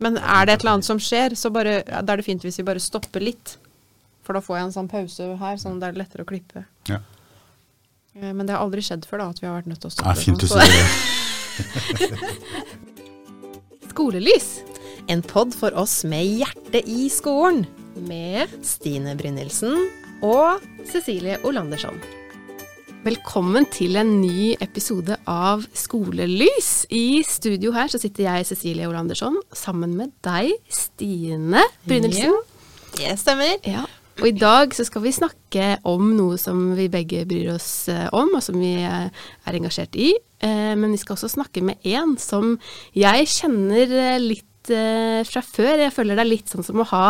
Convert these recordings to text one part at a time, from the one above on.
Men er det et eller annet som skjer, så bare, da er det fint hvis vi bare stopper litt. For da får jeg en sånn pause her, sånn at det er lettere å klippe. Ja. Eh, Men det har aldri skjedd før, da, at vi har vært nødt til å Det er fint du sånn, så- sier det. Skolelys En pod for oss med hjertet i skolen. med Stine Brynildsen. og Cecilie Olandersson. Velkommen til en ny episode av Skolelys. I studio her så sitter jeg, Cecilie Olandersson, sammen med deg, Stine Brynildsen. Det stemmer. Ja. Og i dag så skal vi snakke om noe som vi begge bryr oss eh, om, og som vi eh, er engasjert i. Eh, Men vi skal også snakke med en som jeg kjenner litt fra før. Jeg føler det er litt sånn som å ha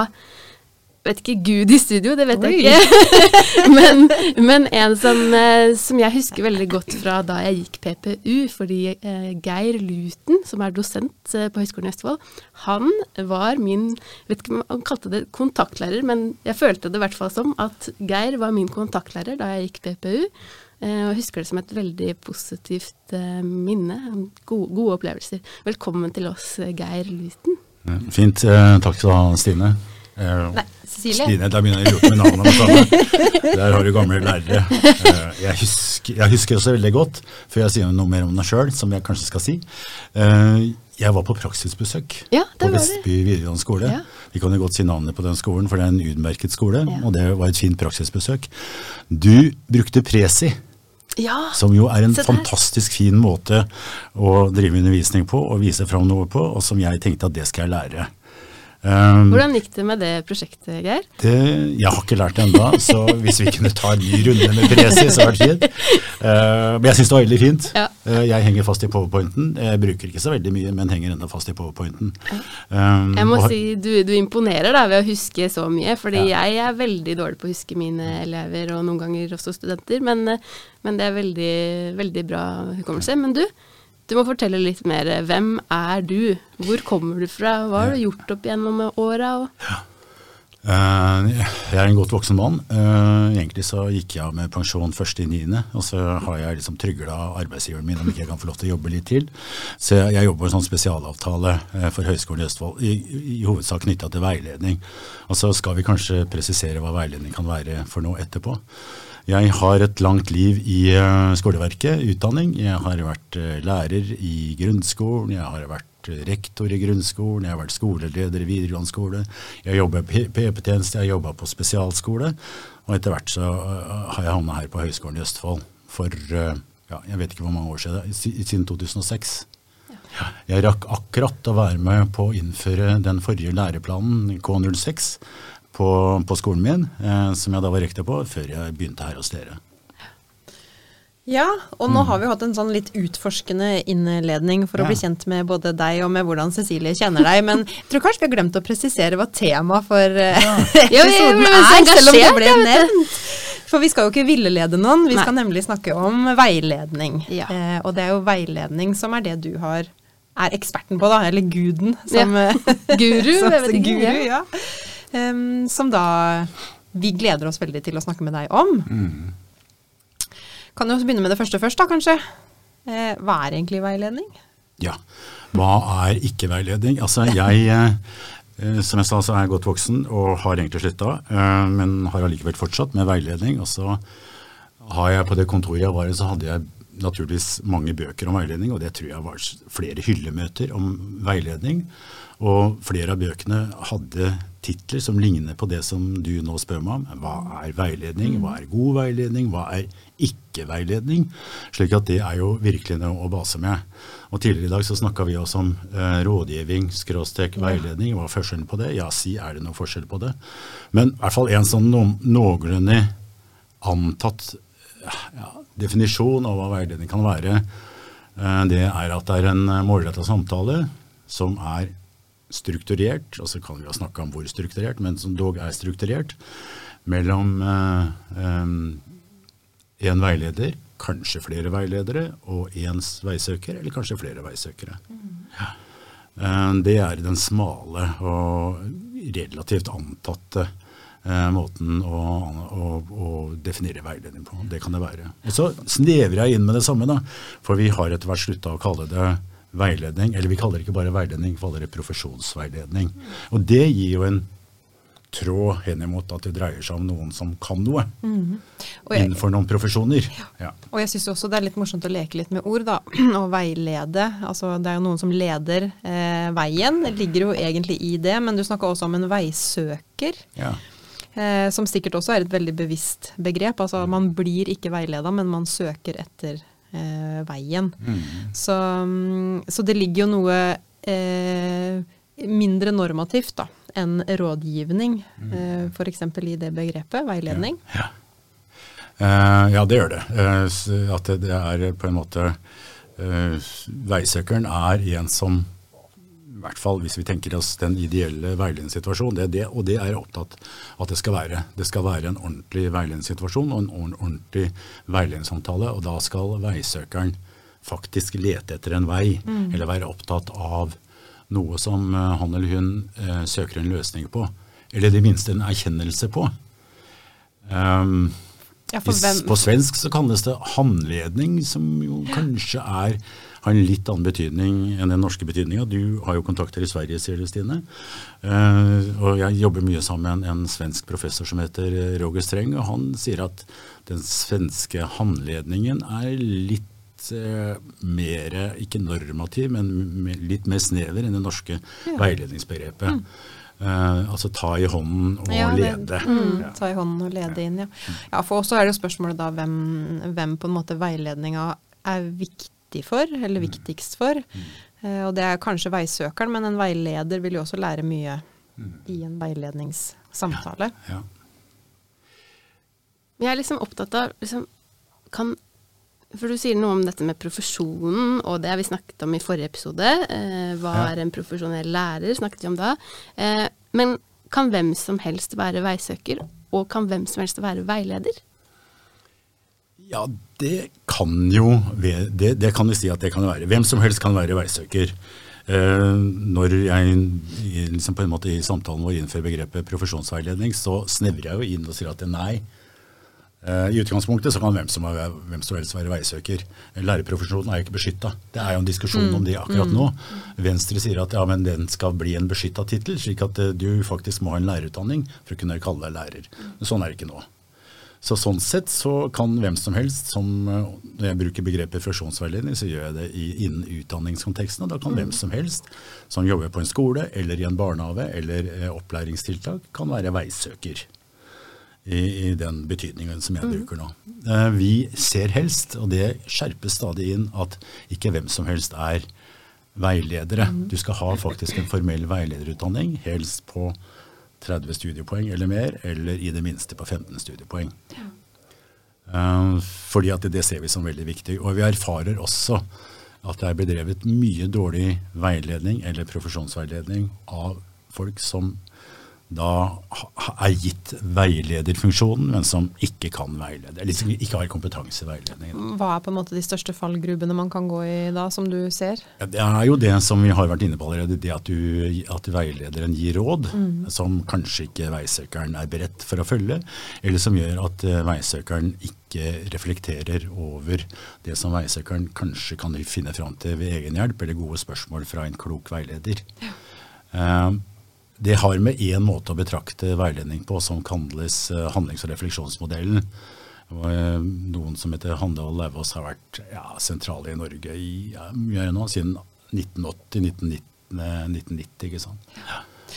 vet ikke Gud i studio, det vet jeg ikke. men, men en som, eh, som jeg husker veldig godt fra da jeg gikk PPU, fordi eh, Geir Luten, som er dosent eh, på Høgskolen i Østfold, han var min vet ikke om han kalte det kontaktlærer, men jeg følte det i hvert fall som at Geir var min kontaktlærer da jeg gikk PPU. eh, Og husker det som et veldig positivt eh, minne. Gode, gode opplevelser. Velkommen til oss, eh, Geir Luten. Fint. Takk skal du ha, Stine. Eh, Nei, Cecilie. Stine, da begynner jeg å lure med navnet. Der har du gamle lærere. Eh, Jeg husker, jeg husker også veldig godt, før jeg sier noe mer om meg sjøl, som jeg kanskje skal si. Eh, Jeg var på praksisbesøk Ja, på. Vestby videregående skole. Ja. Vi kan jo godt si navnet på den skolen, for det er en utmerket skole, Ja. og det var et fint praksisbesøk. Du brukte Presi. Ja, Som jo er en fantastisk fin måte å drive undervisning på og vise fram noe på, og som jeg tenkte at det skal jeg lære. Um, Hvordan gikk det med det prosjektet, Geir? det, jeg har ikke lært det ennå, så hvis vi kunne ta en ny runde med Presi, så hadde det vært fint. Uh, men jeg syns det var veldig fint. Ja. Uh, jeg henger fast i powerpointen. Jeg bruker ikke så veldig mye, men henger ennå fast i powerpointen. Um, Jeg må og- si du, du imponerer da ved å huske så mye, fordi Ja. jeg er veldig dårlig på å huske mine elever, og noen ganger også studenter, men, eh, men det er veldig, veldig bra hukommelse. Men du, du må fortelle litt mer. Hvem er du? Hvor kommer du fra? Hva har du gjort opp gjennom åra? og- Eh, jeg er en godt voksen mann. Eh, egentlig så gikk jeg av med pensjon først i niende, og så har jeg liksom trygla arbeidsgiveren min om ikke jeg kan få lov til å jobbe litt til. Så jeg, jeg jobber på en sånn spesialavtale eh, for Høgskolen i Østfold, i, i hovedsak knytta til veiledning. Og så skal vi kanskje presisere hva veiledning kan være for noe etterpå. Jeg har et langt liv i eh, skoleverket, utdanning. Jeg har vært eh, lærer i grunnskolen, jeg har vært eh, rektor i grunnskolen, jeg har vært skoleleder i videregående skole. Jeg jobba i PP-tjeneste, jeg har jobba på spesialskole. Og etter hvert så har jeg havna her på Høgskolen i Østfold for ja, jeg vet ikke hvor mange år siden, siden 2006. Ja, Jeg rakk akkurat å være med på å innføre den forrige læreplanen, K06, på, på skolen min, eh, som jeg da var rektor på, før jeg begynte her hos dere. Ja, og nå har vi hatt en sånn litt utforskende innledning for å Ja. bli kjent med både deg og med hvordan Cecilie kjenner deg, men jeg tror kanskje vi har glemt å presisere hva temaet for eh, Ja, episoden ja, er, selv om det ble nevnt. For vi skal jo ikke villelede noen, vi Nei. skal nemlig snakke om veiledning. Ja. Eh, og det er jo veiledning som er det du har, er eksperten på, da, eller guden som Guru, som, jeg vet ikke, Guru, ja. Em, som da vi gleder oss veldig til å snakke med deg om. Kan jo begynne med det første først, da, kanskje. Eh, hva er egentlig veiledning? Ja. Hva er ikke-veiledning? Altså, jeg, eh, eh, som jeg sa, så er jeg godt voksen og har egentlig slutta, eh, men har allikevel fortsatt med veiledning. Og så har jeg på det kontoret jeg var i, så hadde jeg naturligvis mange bøker om veiledning, og det tror jeg var flere hyllemøter om veiledning. Og flere av bøkene hadde titler som ligner på det som du nå spør meg om. Hva er veiledning? Hva er god veiledning? Hva er ikke-veiledning? Slik at det er jo virkelig noe å base med. Og Tidligere i dag så snakka vi også om eh, rådgivning, skråstrek veiledning. Hva er forskjellen på det? Ja, si er det noe forskjell på det. Men i hvert fall en sånn no noenlunde antatt ja, definisjon av hva veiledning kan være, eh, det er at det er en målretta samtale som er strukturert, og så kan vi jo snakke om hvor strukturert, men som dog er strukturert, mellom én veileder, kanskje flere veiledere, og én veisøker, eller kanskje flere veisøkere. Ja. Eh, Det er den smale og relativt antatte eh, måten å, å, å definere veiledning på. Det kan det være. Og så snevrer jeg inn med det samme, da. For vi har etter hvert slutta å kalle det veiledning. Eller vi kaller det ikke bare veiledning, vi kaller det profesjonsveiledning. Og det gir jo en tråd henimot at det dreier seg om noen som kan noe. Og jeg- Innenfor noen profesjoner. Ja. Og jeg syns også det er litt morsomt å leke litt med ord, da. Og veilede. Altså det er jo noen som leder eh, veien. Det ligger jo egentlig i det, men du snakka også om en veisøker. Ja. Eh, som sikkert også er et veldig bevisst begrep. Altså man blir ikke veileda, men man søker etter eh, veien. Så, mm, så det ligger jo noe eh, mindre normativt da, enn rådgivning, eh, f.eks. i det begrepet, veiledning. Ja. Eh, ja, det gjør det. Eh, at det, det er på en måte eh, Veisøkeren er en som i hvert fall hvis vi tenker oss den ideelle veiledningssituasjonen, det det, og det er jeg opptatt at det skal være. Det skal være en ordentlig veiledningssituasjon og en ordentlig veiledningssamtale, og da skal veisøkeren faktisk lete etter en vei, eller være opptatt av noe som eh, han eller hun eh, søker en løsning på, eller i det minste en erkjennelse på. Um, Ja, hvis, På svensk så kalles det handledning, som jo kanskje er, har en litt annen betydning enn den norske betydninga. Du har jo kontakter i Sverige, sier du, Stine. Eh, og jeg jobber mye sammen med en, en svensk professor som heter eh, Roger Streng, og han sier at den svenske handledningen er litt eh, mer, ikke normativ, men litt mer snever enn det norske veiledningsbegrepet. Eh, altså ta i hånden og Ja, det- lede. Mm, Ja. ta i hånden og lede inn, ja. ja for også er det spørsmålet da hvem, hvem på en måte veiledninga er viktig for, eller viktigst for. Eh, og det er kanskje veisøkeren, men en veileder vil jo også lære mye i en veiledningssamtale. Ja. ja. jeg er liksom opptatt av liksom, kan, For du sier noe om dette med profesjonen, og det har vi snakket om i forrige episode. Eh, hva Ja. er en profesjonell lærer? snakket vi om da. Eh, men kan hvem som helst være veisøker, og kan hvem som helst være veileder? Ja, det kan jo det, det kan vi si at det kan være. Hvem som helst kan være veisøker. Eh, når jeg liksom på en måte i samtalen vår innfører begrepet profesjonsveiledning, så snevrer jeg jo inn og sier at nei. eh, I utgangspunktet så kan hvem som, er, hvem som helst være veisøker. Lærerprofesjonen er jo ikke beskytta. Det er jo en diskusjon om det akkurat nå. Venstre sier at ja, men den skal bli en beskytta tittel, slik at eh, du faktisk må ha en lærerutdanning for å kunne kalle deg lærer. Sånn er det ikke nå. Så sånn sett så kan hvem som helst, som eh, når jeg bruker begrepet profesjonsveiledning, så gjør jeg det i, innen utdanningskonteksten. Og da kan hvem som helst som jobber på en skole eller i en barnehage eller eh, opplæringstiltak, kan være veisøker. I, I den betydningen som jeg bruker nå. Eh, vi ser helst, og det skjerpes stadig inn, at ikke hvem som helst er veiledere. Du skal ha faktisk en formell veilederutdanning, helst på 30 studiepoeng eller mer, eller i det minste på 15 studiepoeng. Ja. fordi at det, det ser vi som veldig viktig. Og vi erfarer også at det er bedrevet mye dårlig veiledning eller profesjonsveiledning av folk som da er gitt veilederfunksjonen, men som ikke kan veilede. Eller som ikke har kompetanse i veiledning. Hva er på en måte de største fallgrubbene man kan gå i da, som du ser? Det er jo det som vi har vært inne på allerede, det at, du, at veilederen gir råd som kanskje ikke veisøkeren er beredt for å følge, eller som gjør at eh, veisøkeren ikke reflekterer over det som veisøkeren kanskje kan finne fram til ved egen hjelp, eller gode spørsmål fra en klok veileder. Eh, det har med én måte å betrakte veiledning på som kalles eh, handlings- og refleksjonsmodellen. Eh, Noen som heter Handal Lauvås har vært ja, sentrale i Norge i ja, nå, siden 1980-1990. 1990, ikke sant?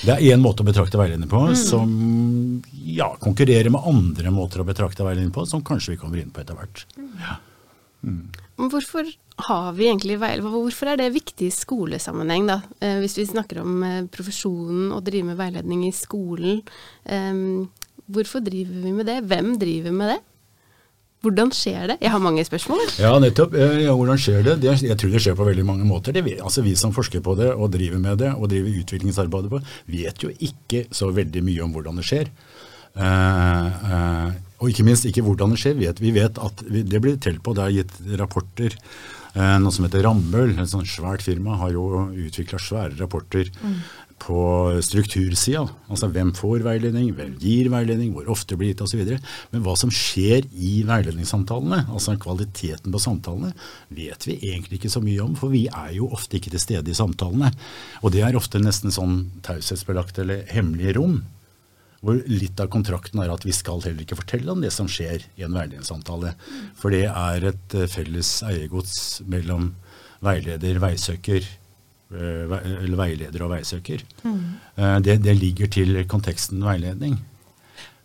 Det er én måte å betrakte veiledning på som ja, konkurrerer med andre måter å betrakte veiledning på, som kanskje vi kommer inn på etter hvert. Men Hvorfor har vi egentlig veil... Hvorfor er det viktig i skolesammenheng, da? Eh, hvis vi snakker om eh, profesjonen og driver med veiledning i skolen. Eh, hvorfor driver vi med det? Hvem driver med det? Hvordan skjer det? Jeg har mange spørsmål. Ja, nettopp. Ja, hvordan skjer det? det? Jeg tror det skjer på veldig mange måter. Det, altså Vi som forsker på det og driver med det og driver utviklingsarbeidet på vet jo ikke så veldig mye om hvordan det skjer. Uh, eh, og ikke minst ikke hvordan det skjer. Vet, vi vet at vi, Det blir telt på. Det er gitt rapporter. Eh, noe som heter Rambøll, et sånt svært firma, har jo utvikla svære rapporter på struktursida. Altså hvem får veiledning, hvem gir veiledning, hvor ofte blir gitt osv. Men hva som skjer i veiledningssamtalene, altså kvaliteten på samtalene, vet vi egentlig ikke så mye om. For vi er jo ofte ikke til stede i samtalene. Og det er ofte nesten sånn taushetsbelagt eller hemmelige rom. Hvor litt av kontrakten er at vi skal heller ikke fortelle om det som skjer i en veiledningssamtale. For det er et eh, felles eiergods mellom veileder, veisøker, eh, eller veileder og veisøker. Mm. Det, det, ligger til konteksten veiledning.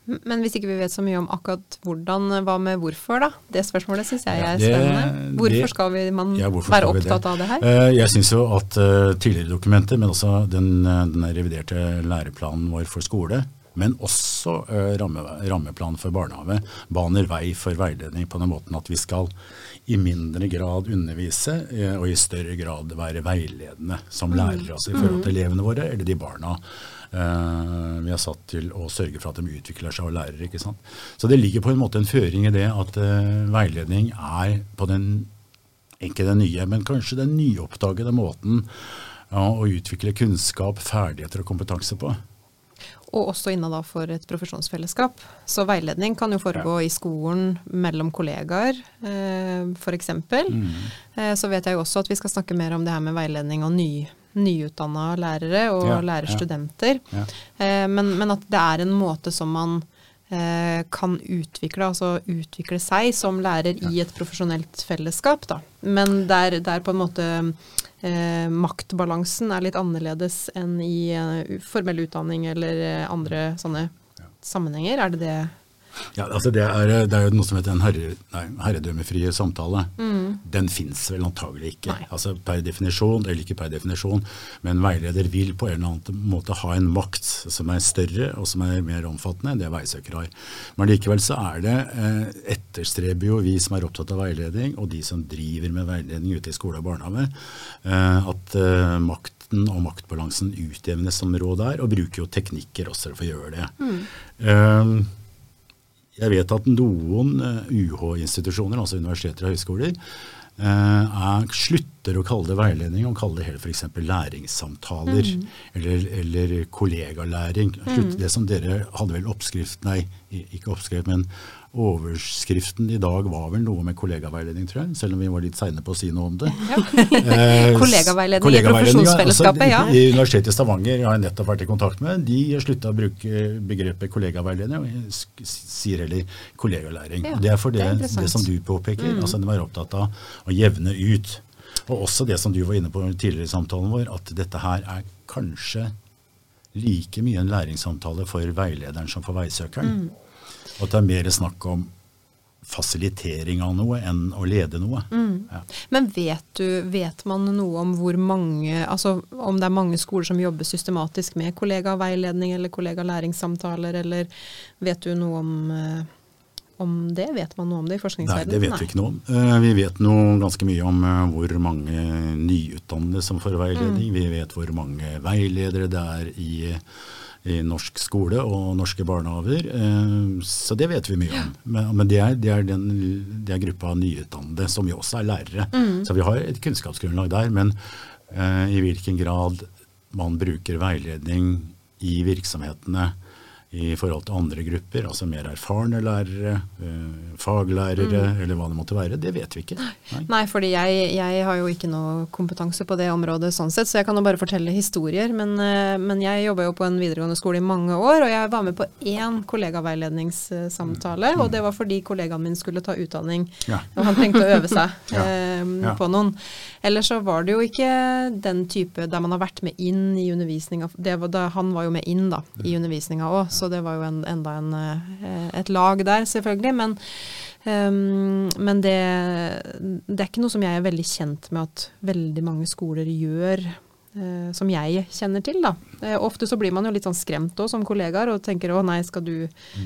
Men hvis ikke vi vet så mye om akkurat hvordan, hva med hvorfor, da? Det spørsmålet syns jeg er spennende. Hvorfor skal vi, man ja, være opptatt av det her? Jeg syns jo at tidligere dokumenter, men også den, den reviderte læreplanen vår for skole, men også uh, ramme, rammeplanen for barnehage baner vei for veiledning på den måten at vi skal i mindre grad undervise uh, og i større grad være veiledende som mm. lærere. Altså i forhold til mm. elevene våre eller de barna uh, vi er satt til å sørge for at de utvikler seg og lærer. ikke sant? Så det ligger på en måte en føring i det at veiledning er på den ikke den nye, men kanskje den nyoppdagede måten uh, å utvikle kunnskap, ferdigheter og kompetanse på og også innad for et profesjonsfellesskap. Så veiledning kan jo foregå ja. i skolen mellom kollegaer, eh, f.eks. Mm. Eh, så vet jeg jo også at vi skal snakke mer om det her med veiledning og ny, nyutdanna lærere og ja, lærerstudenter. Ja, eh, men, men, at det er en måte som man eh, kan utvikle, altså utvikle seg som lærer i et profesjonelt fellesskap. Da. Men der, der på en måte eh, maktbalansen er litt annerledes enn i uh, formell utdanning eller uh, andre sånne ja. sammenhenger. Er det det ja, altså det er, det er, jo noe som heter en herre, nei, herredømmefrie samtale. Mm. Den fins vel antagelig ikke. Altså Per definisjon, eller ikke per definisjon, men veileder vil på en eller annen måte ha en makt som er større og som er mer omfattende enn det veisøker har. Men likevel så er det eh, etterstreber jo vi som er opptatt av veiledning, og de som driver med veiledning ute i skole og barnehage, eh, at eh, makt og maktbalansen utjevnes som råd er, og bruker jo teknikker også for å gjøre det. Mm. Um, jeg vet at noen UH-institusjoner, eh, altså universiteter og høyskoler, eh, er, slutter å kalle det veiledning og kaller det heller f.eks. læringssamtaler mm. eller, eller, kollegalæring. Mm. Det som dere hadde vel oppskrift, nei, ikke oppskrift, men Overskriften i dag var vel noe med kollegaveiledning, tror jeg, selv om vi var litt seine på å si noe om det. Ja. Eh, kollegaveiledning, kollegaveiledning i profesjonsfellesskapet, ja. Altså, Universitetet i Stavanger har jeg nettopp vært i kontakt med, de slutta å bruke begrepet kollegaveiledning og sier heller kollegalæring. Ja, det er for det, det, er det som du påpeker. Mm. altså De er opptatt av å jevne ut. Og også det som du var inne på tidligere i samtalen vår, at dette her er kanskje like mye en læringssamtale for veilederen som for veisøkeren. Mm. At det er mer snakk om fasilitering av noe enn å lede noe. Mm. Ja. Men vet, du, vet man noe om hvor mange, altså om det er mange skoler som jobber systematisk med kollegaveiledning eller kollegalæringssamtaler, eller vet du noe om, eh, om det? Vet man noe om det i forskningsverdenen? Nei, det vet Nei. vi ikke noe om. Uh, vi vet noe ganske mye om uh, hvor mange nyutdannede som får veiledning. Mm. Vi vet hvor mange veiledere det er i i norsk skole og norske barnehager. Eh, så det vet vi mye om. Men, det, er, det, er den, det, er, gruppa nyutdannede, som jo også er lærere. Mm. Så vi har et kunnskapsgrunnlag der. Men uh, i hvilken grad man bruker veiledning i virksomhetene i forhold til andre grupper, altså mer erfarne lærere, eh, faglærere mm. eller hva det måtte være. Det vet vi ikke. Nei, Nei fordi jeg, jeg, har jo ikke noe kompetanse på det området sånn sett, så jeg kan jo bare fortelle historier. Men, eh, men jeg jobba jo på en videregående skole i mange år, og jeg var med på én kollegaveiledningssamtale. Mm. Og det var fordi kollegaen min skulle ta utdanning, ja. og han trengte å øve seg ja. Eh, på noen. Ellers så var det jo ikke den type der man har vært med inn i undervisninga. Han var jo med inn da, i undervisninga òg, så det var jo en, enda en, eh, et lag der, selvfølgelig. Men, um, men det, det, er ikke noe som jeg er veldig kjent med at veldig mange skoler gjør. Uh, som jeg kjenner til. da. Uh, ofte så blir man jo litt sånn skremt òg som kollegaer og tenker å nei, skal du,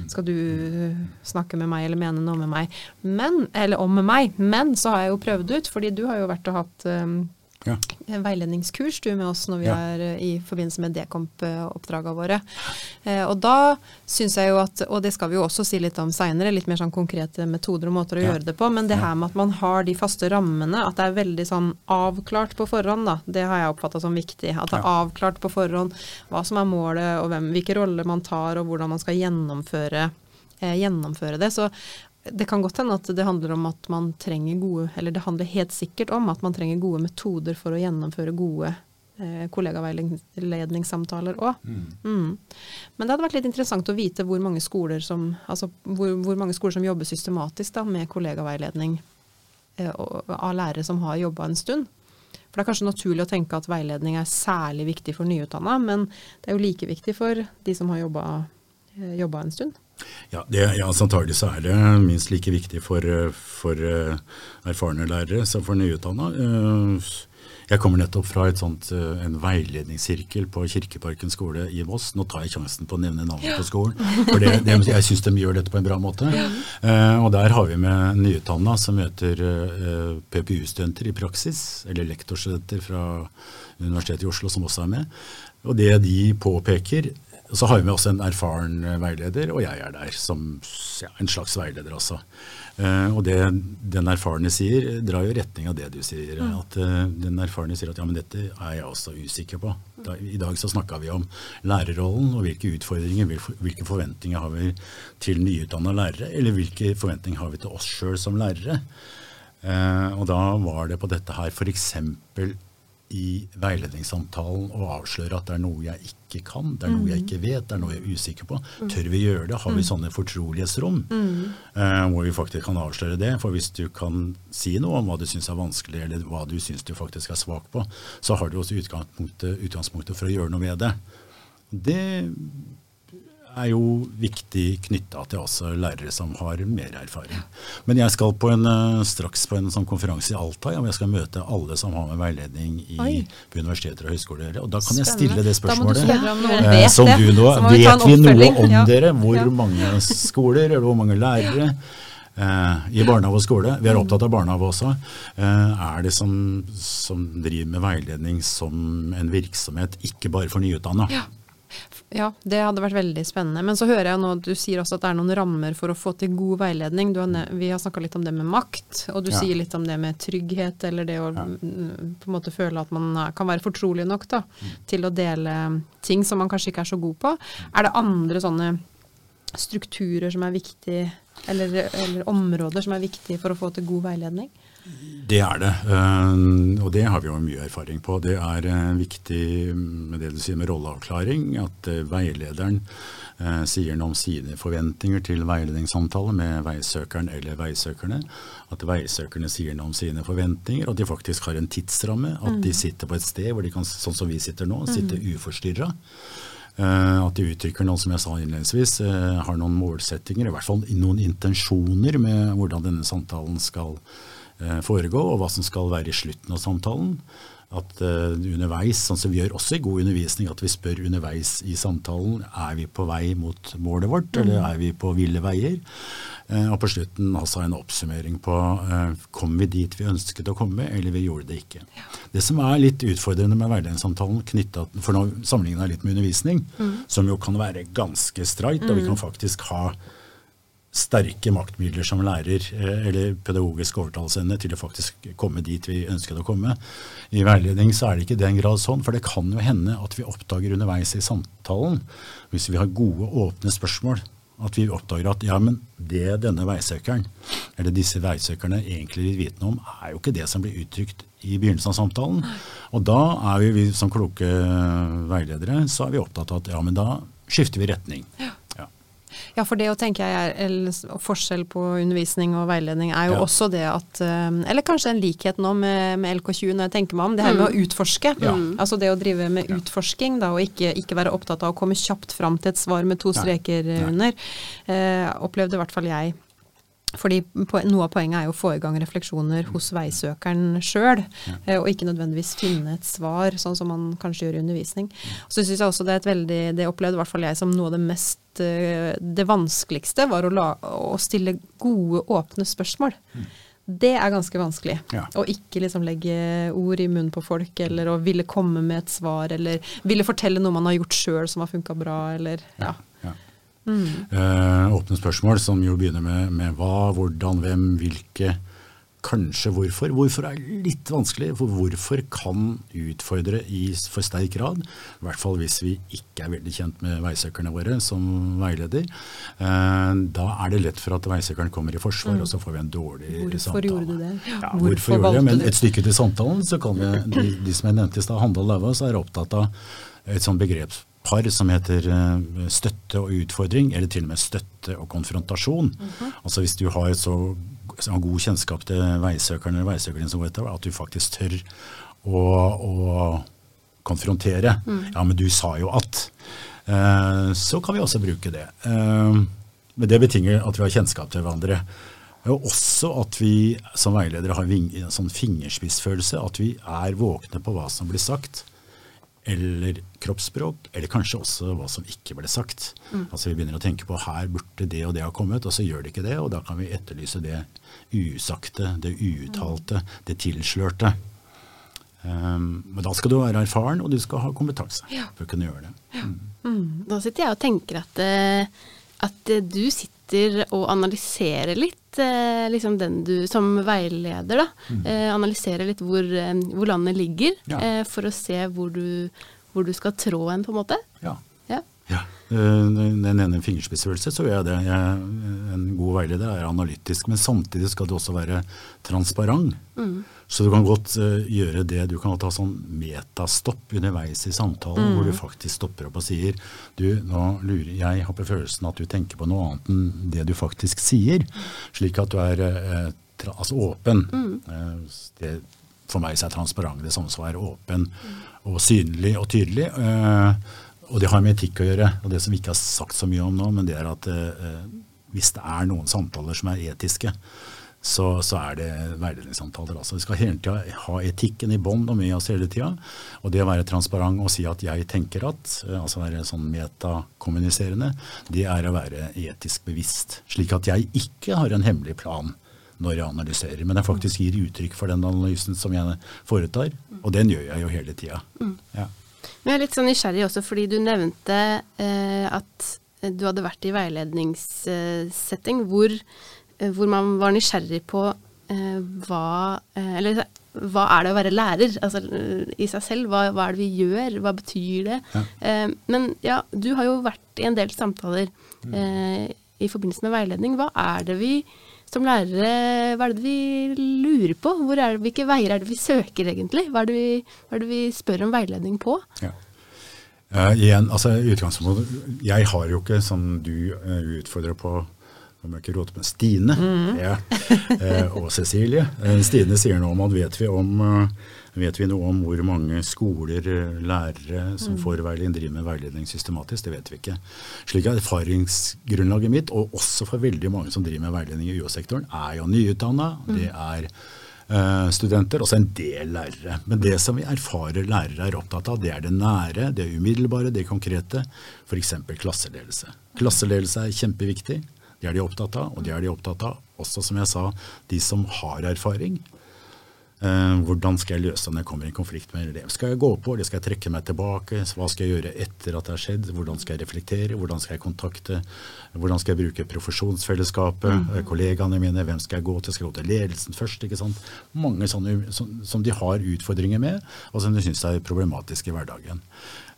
skal du snakke med meg eller mene noe med meg? Men, eller om med meg. Men så har jeg jo prøvd ut, fordi du har jo vært og hatt um, Ja. veiledningskurs du med oss når vi Ja. er eh, i forbindelse med Dekomp-oppdragene våre. Eh, og da syns jeg jo at, og det skal vi jo også si litt om seinere, litt mer sånn konkrete metoder og måter å Ja. gjøre det på, men det her med at man har de faste rammene, at det er veldig sånn avklart på forhånd, da, det har jeg oppfatta som viktig. At det er avklart på forhånd hva som er målet, og hvem, hvilke roller man tar, og hvordan man skal gjennomføre, eh, gjennomføre det. Så det kan godt hende at det handler om at man trenger gode Eller det handler helt sikkert om at man trenger gode metoder for å gjennomføre gode eh, kollegaveiledningssamtaler òg. Mm. Men det hadde vært litt interessant å vite hvor mange skoler som, altså hvor, hvor mange skoler som jobber systematisk da, med kollegaveiledning eh, og, av lærere som har jobba en stund. For det er kanskje naturlig å tenke at veiledning er særlig viktig for nyutdanna, men det er jo like viktig for de som har jobba, eh, en stund. Ja, det, ja altså Antagelig så er det minst like viktig for, eh, for eh, erfarne lærere som for nyutdanna. Eh, Jeg kommer nettopp fra et sånt, en veiledningssirkel på Kirkeparken skole i Voss. Nå tar jeg sjansen på å nevne navnet på skolen, for det, det, jeg syns de gjør dette på en bra måte. Eh, og Der har vi med nyutdanna som møter PPU-studenter i praksis, eller lektorstudenter fra Universitetet i Oslo som også er med. Og det de påpeker så har vi også en erfaren eh, veileder, og jeg er der som ja, en slags veileder også. Uh, og det den erfarne sier, drar jo retning av det du sier. At uh, den erfarne sier at ja, men dette er jeg også usikker på. Da, I dag så snakka vi om lærerrollen og hvilke utfordringer, hvilke forventninger har vi til nyutdanna lærere, eller hvilke forventninger har vi til oss sjøl som lærere. Uh, og da var det på dette her f.eks. i veiledningssamtalen og avsløre at det er noe jeg ikke kan, det er noe jeg ikke vet, det er noe jeg er usikker på. Tør vi gjøre det? Har vi sånne fortrolighetsrom eh, hvor vi faktisk kan avsløre det? For hvis du kan si noe om hva du syns er vanskelig, eller hva du syns du faktisk er svak på, så har du også utgangspunktet, utgangspunktet for å gjøre noe med det. Det er jo viktig knytta til også lærere som har mer erfaring. Men jeg skal på en, eh, straks på en sånn konferanse i Alta, ja, jeg skal møte alle som har med veiledning i, på universiteter og høyskoler. Og da kan jeg stille det du spørsmålet. Eh, som du nå, vi vet vi noe om Ja. dere? Hvor Ja. mange skoler, eller hvor mange lærere? Eh, I barnehage og skole, vi er opptatt av barnehage også, eh, er det som, som driver med veiledning som en virksomhet, ikke bare for nyutdanna. Ja. Ja, det hadde vært veldig spennende. Men så hører jeg nå at du sier også at det er noen rammer for å få til god veiledning. Du har vi har snakka litt om det med makt, og du Ja. sier litt om det med trygghet, eller det å Ja. mm, på en måte føle at man kan være fortrolig nok da, Mm. til å dele ting som man kanskje ikke er så god på. Er det andre sånne strukturer som er viktige, eller, eller områder som er viktige for å få til god veiledning? Det er det, eh, og det har vi jo mye erfaring på. Det er eh, viktig med det du sier med rolleavklaring, at eh, veilederen sier noe om sine forventninger til veiledningssamtale med veisøkeren eller veisøkerne. At veisøkerne sier noe om sine forventninger, og at de faktisk har en tidsramme. At de sitter på et sted hvor de kan, sånn som vi sitter nå, sitte uforstyrra. At de uttrykker noe som jeg sa innledningsvis, har noen målsettinger, i hvert fall noen intensjoner med hvordan denne samtalen skal eh, foregå, og hva som skal være i slutten av samtalen. At eh, underveis, sånn som vi gjør også i god undervisning, at vi spør underveis i samtalen er vi på vei mot målet vårt, eller er vi på ville veier. Eh, og på slutten altså en oppsummering på eh, kom vi dit vi ønsket å komme, eller vi gjorde det ikke. Det som er litt utfordrende med hverdagssamtalen, for nå sammenligner jeg litt med undervisning, som jo kan være ganske streit, og vi kan faktisk ha sterke maktmidler som lærer, eh, eller pedagogisk overtalelsesevne til å faktisk komme dit vi ønsket å komme. I veiledning så er det ikke i den grad sånn, for det kan jo hende at vi oppdager underveis i samtalen, hvis vi har gode, åpne spørsmål, at vi oppdager at ja, men det denne veisøkeren, eller disse veisøkerne egentlig vil vite om, er jo ikke det som blir uttrykt i begynnelsen av samtalen. Og da er vi, vi som kloke veiledere, så er vi opptatt av at ja, men da skifter vi retning. Ja. Ja, for det å tenke jeg er eller, forskjell på undervisning og veiledning er jo Ja. også det at eh, Eller kanskje en likhet nå med, med LK20 når jeg tenker meg om. Det her med å utforske. Ja. Altså det å drive med utforsking da, og ikke, ikke være opptatt av å komme kjapt fram til et svar med to streker Nei. Nei. under. Eh, opplevde i hvert fall jeg. Fordi Noe av poenget er jo å få i gang refleksjoner hos veisøkeren sjøl, eh, og ikke nødvendigvis finne et svar, sånn som man kanskje gjør i undervisning. Og så synes jeg også Det er et veldig, det opplevde i hvert fall jeg som noe av det mest eh, Det vanskeligste var å, la, å stille gode, åpne spørsmål. Det er ganske vanskelig. Ja. Å ikke liksom legge ord i munnen på folk, eller å ville komme med et svar, eller ville fortelle noe man har gjort sjøl som har funka bra, eller ja. Ja. Eh, åpne spørsmål som jo begynner med, med hva, hvordan, hvem, hvilke, kanskje hvorfor. Hvorfor er litt vanskelig, for hvorfor kan utfordre i for sterk grad. I hvert fall hvis vi ikke er veldig kjent med veisøkerne våre som veileder. Eh, da er det lett for at veisøkeren kommer i forsvar, og så får vi en dårlig Hvorfor samtale. gjorde du det? Ja, Hvorfor hvorfor, gjorde valgte det? Men et stykke til samtalen så kan vi, de, de som jeg nevnte i stad, Handal Lauvås, er opptatt av et sånt begrepspar som heter eh, støtte og utfordring, eller til og med støtte og konfrontasjon. Altså Hvis du har så, så god kjennskap til veisøkeren eller veisøkeren som går etter, at du faktisk tør å, å konfrontere. Ja, men du sa jo at. Eh, så kan vi også bruke det. Eh, men det betinger at vi har kjennskap til hverandre. Og også at vi som veiledere har en sånn fingerspissfølelse, at vi er våkne på hva som blir sagt, eller kroppsspråk, eller kanskje også hva som ikke ble sagt. Altså Vi begynner å tenke på her burde det og det ha kommet, og så gjør det ikke det, og da kan vi etterlyse det usagte, det uuttalte, det tilslørte. Um, men da skal du være erfaren, og du skal ha kompetanse for å kunne gjøre det. Da sitter jeg og tenker at, eh, at eh, du sitter og analyserer litt, eh, liksom den du som veileder, da. Eh, analyserer litt hvor, hvor landet ligger, Ja. for å se hvor du, hvor du skal trå en, på en måte. Ja. Ja. Ja. Eh, Den ene fingerspissfølelse, så gjør jeg det. Jeg, en god veileder er analytisk, men samtidig skal du også være transparent. Så du kan godt eh, gjøre det. Du kan ta sånn metastopp underveis i samtalen, hvor du faktisk stopper opp og sier du, nå lurer jeg har på følelsen at du tenker på noe annet enn det du faktisk sier. Slik at du er tra, altså åpen. Eh, det, for meg så er transparent det samme som å være åpen og synlig og tydelig. Eh, og det har med etikk å gjøre. Og det som vi ikke har sagt så mye om nå, men det er at eh, hvis det er noen samtaler som er etiske, så, så er det veiledningssamtaler. Altså. Vi skal hele tida ha etikken i bånd og med oss hele tida. Og det å være transparent og si at jeg tenker at, eh, altså være sånn metakommuniserende, det er å være etisk bevisst. Slik at jeg ikke har en hemmelig plan når jeg analyserer, men jeg faktisk gir uttrykk for den analysen som jeg foretar. Og den gjør jeg jo hele tida. Ja. Men jeg er litt sånn nysgjerrig også, fordi du nevnte eh, at du hadde vært i veiledningssetting hvor, eh, hvor man var nysgjerrig på eh, hva eh, Eller hva er det å være lærer? Altså eh, i seg selv, hva, hva er det vi gjør? Hva betyr det? Ja. Eh, men ja, du har jo vært i en del samtaler Mm. eh, i forbindelse med veiledning. Hva er det vi som lærere, hva er det vi lurer på? Hvor er det, hvilke veier er det vi søker egentlig? Hva er det vi, er det vi spør om veiledning på? Ja. Uh, igjen, altså utgangspunktet, Jeg har jo ikke, som du uh, utfordrer på nå må jeg ikke rote med Stine ja, uh, og Cecilie. Eh, Stine sier noe om at vet vi, om, vet vi noe om hvor mange skoler, eh, lærere som får veiledning, driver med veiledning systematisk? Det vet vi ikke. Slik at erfaringsgrunnlaget mitt, og også for veldig mange som driver med veiledning i UH-sektoren, er jo nyutdanna. Det er eh, studenter, også en del lærere. Men det som vi erfarer lærere er opptatt av, det er det nære, det umiddelbare, det konkrete. F.eks. klasseledelse. Klasseledelse er kjempeviktig. Det er de opptatt av, og det er de opptatt av også, som jeg sa, de som har erfaring. Eh, hvordan skal jeg løse det når jeg kommer i konflikt med en elev? Skal jeg gå på, eller skal jeg trekke meg tilbake? Hva skal jeg gjøre etter at det har skjedd? Hvordan skal jeg reflektere? Hvordan skal jeg kontakte? Hvordan skal jeg bruke profesjonsfellesskapet? eh, Kollegaene mine? Hvem skal jeg gå til? Skal jeg gå til ledelsen først? ikke sant? Mange sånne som, som de har utfordringer med, og som de syns er problematiske i hverdagen.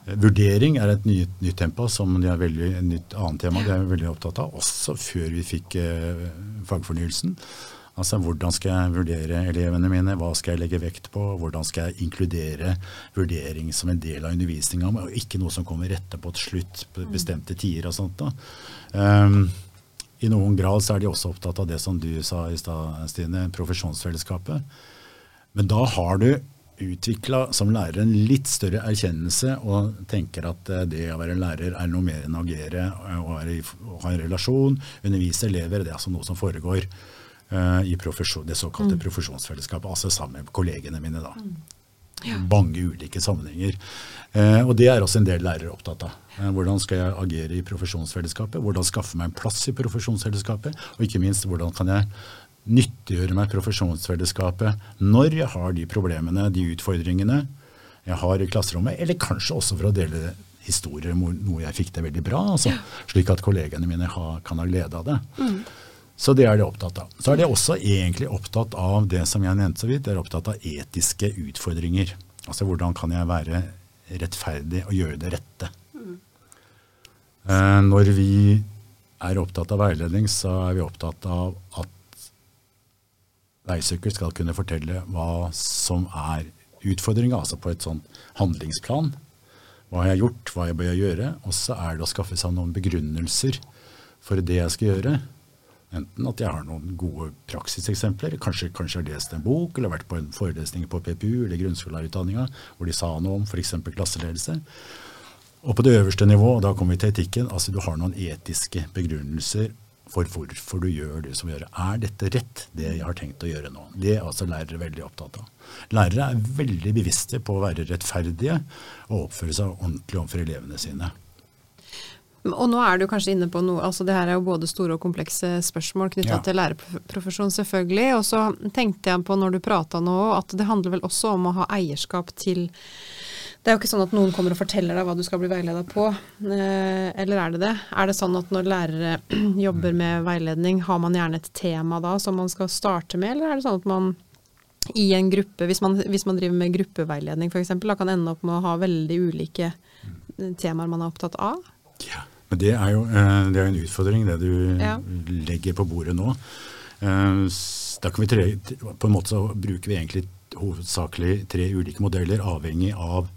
Eh, Vurdering er et nytt, nytt tempo som de er veldig, et nytt annet tema de er veldig opptatt av, også før vi fikk eh, fagfornyelsen. Altså Hvordan skal jeg vurdere elevene mine, hva skal jeg legge vekt på, hvordan skal jeg inkludere vurdering som en del av undervisninga, og ikke noe som kommer etterpå til slutt på bestemte tider og sånt. da. Um, I noen grad så er de også opptatt av det som du sa i stad, Stine, profesjonsfellesskapet. Men da har du utvikla som lærer en litt større erkjennelse og tenker at eh, det å være lærer er noe mer enn å agere og, ha en relasjon, undervise elever. Det er altså noe som foregår i profesjon, det såkalte profesjonsfellesskapet, altså sammen med kollegene mine. da. Mange ulike sammenhenger. Eh, og det er også en del lærere opptatt av. Eh, hvordan skal jeg agere i profesjonsfellesskapet? Hvordan skaffe meg en plass i profesjonsfellesskapet? Og ikke minst, hvordan kan jeg nyttiggjøre meg profesjonsfellesskapet når jeg har de problemene, de utfordringene jeg har i klasserommet, eller kanskje også for å dele historier om noe jeg fikk det veldig bra, altså, slik at kollegene mine ha, kan ha glede av det. Mm. Så det er de opptatt av. Så er de også egentlig opptatt av det som jeg nevnte så vidt, de er opptatt av etiske utfordringer. Altså hvordan kan jeg være rettferdig og gjøre det rette. Mm. Når vi er opptatt av veiledning, så er vi opptatt av at veisøker skal kunne fortelle hva som er utfordringa, altså på et sånt handlingsplan. Hva har jeg gjort, hva jeg bør gjøre. Og så er det å skaffe seg noen begrunnelser for det jeg skal gjøre. Enten at jeg har noen gode praksiseksempler, kanskje, kanskje har lest en bok eller vært på en forelesning på PPU eller grunnskolelærerutdanninga hvor de sa noe om f.eks. klasseledelse. Og på det øverste nivået, da kommer vi til etikken, altså du har noen etiske begrunnelser for hvorfor du gjør det som gjør. Er dette rett, det jeg har tenkt å gjøre nå? Det er altså lærere veldig opptatt av. Lærere er veldig bevisste på å være rettferdige og oppføre seg ordentlig overfor elevene sine. Og nå er du kanskje inne på noe, altså det her er jo både store og komplekse spørsmål knytta ja. til lærerprofesjonen, selvfølgelig. Og så tenkte jeg på når du prata nå, at det handler vel også om å ha eierskap til det er jo ikke sånn at noen kommer og forteller deg hva du skal bli veileda på. Eh, eller er det det? Er det sånn at når lærere jobber med veiledning, har man gjerne et tema da som man skal starte med, eller er det sånn at man i en gruppe, hvis man, hvis man driver med gruppeveiledning f.eks., kan ende opp med å ha veldig ulike temaer man er opptatt av? Ja, men det er jo eh, det er en utfordring, det du ja. legger på bordet nå. Eh, da kan vi tre, på en måte så bruker vi egentlig hovedsakelig tre ulike modeller, avhengig av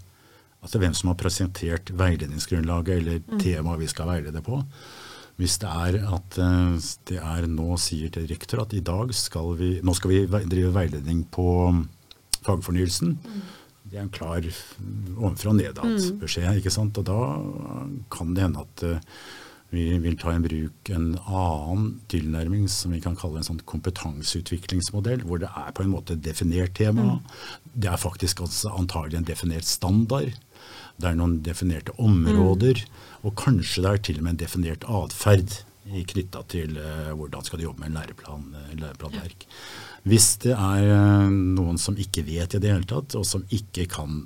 altså hvem som har presentert veiledningsgrunnlaget eller mm. temaet vi skal veilede på. Hvis det er at eh, det er nå sier til rektor at i dag skal vi, nå skal vi drive veiledning på mm, fagfornyelsen. Mm. Det er en klar ovenfra og nedad-beskjed. Mm. ikke sant? Og da kan det hende at uh, vi vil ta i bruk en annen tilnærming som vi kan kalle en sånn kompetanseutviklingsmodell, hvor det er på en måte et definert tema. Mm. Det er faktisk altså antagelig en definert standard. Det er noen definerte områder, mm. og kanskje det er til og med en definert atferd knytta til uh, hvordan skal du jobbe med en læreplan, uh, læreplanverk. Hvis det er uh, noen som ikke vet i det hele tatt, og som ikke kan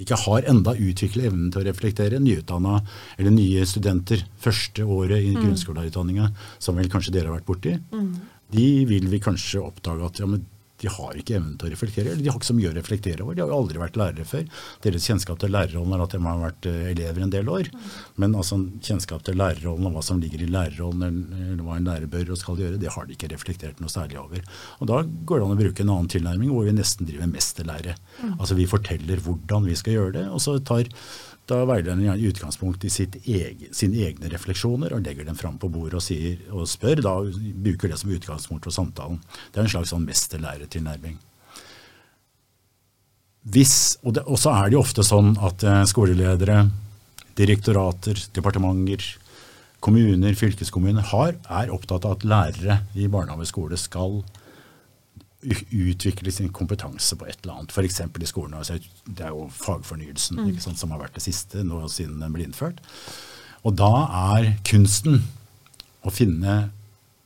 ikke har enda utviklet evnen til å reflektere, nyutdanna eller nye studenter første året i mm. grunnskolelærerutdanninga, som vel kanskje dere har vært borti, mm. de vil vi kanskje oppdage at ja, men de har ikke evnen til å reflektere, eller de har ikke så mye å reflektere over. De har jo aldri vært lærere før. Deres kjennskap til lærerrollen er at de har vært eh, elever en del år. Men altså kjennskap til lærerrollen og hva som ligger i lærerrollen, eller hva en lærer bør og skal gjøre, det har de ikke reflektert noe særlig over. Og Da går det an å bruke en annen tilnærming hvor vi nesten driver mesterlære. Mm. Altså vi forteller hvordan vi skal gjøre det, og så tar da veilederen i utgangspunkt i egen, sine egne refleksjoner og legger dem fram på bordet og, sier, og spør. Da bruker det som utgangspunkt for samtalen. Det er en slags sånn mesterlærertilnærming. Og, og, så er det jo ofte sånn at eh, skoleledere, direktorater, departementer, kommuner, fylkeskommuner har, er opptatt av at lærere i barnehage og skole skal utvikle sin kompetanse på et eller annet, f.eks. i skolen. Altså, det er jo fagfornyelsen mm. sant, som har vært det siste nå siden den ble innført. Og da er kunsten å finne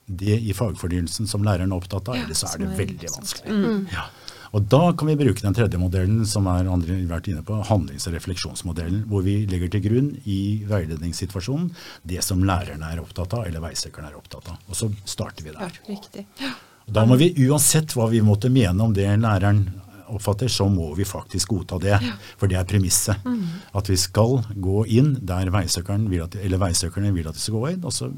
det i fagfornyelsen som læreren er opptatt av, ja, ellers er det veldig vanskelig. Mm. Ja. Og Da kan vi bruke den tredje modellen som er andre vært inne på, handlings- og refleksjonsmodellen, hvor vi legger til grunn i veiledningssituasjonen det som lærerne er opptatt av, eller veisøkeren er opptatt av. Og så starter vi der. Ja, riktig. Ja. Da må vi uansett hva vi måtte mene om det læreren oppfatter, så må vi faktisk godta det. For det er premisset. Mm. At vi skal gå inn der veisøkerne vil at, eller veisøkerne vil at vi skal gå inn. og så,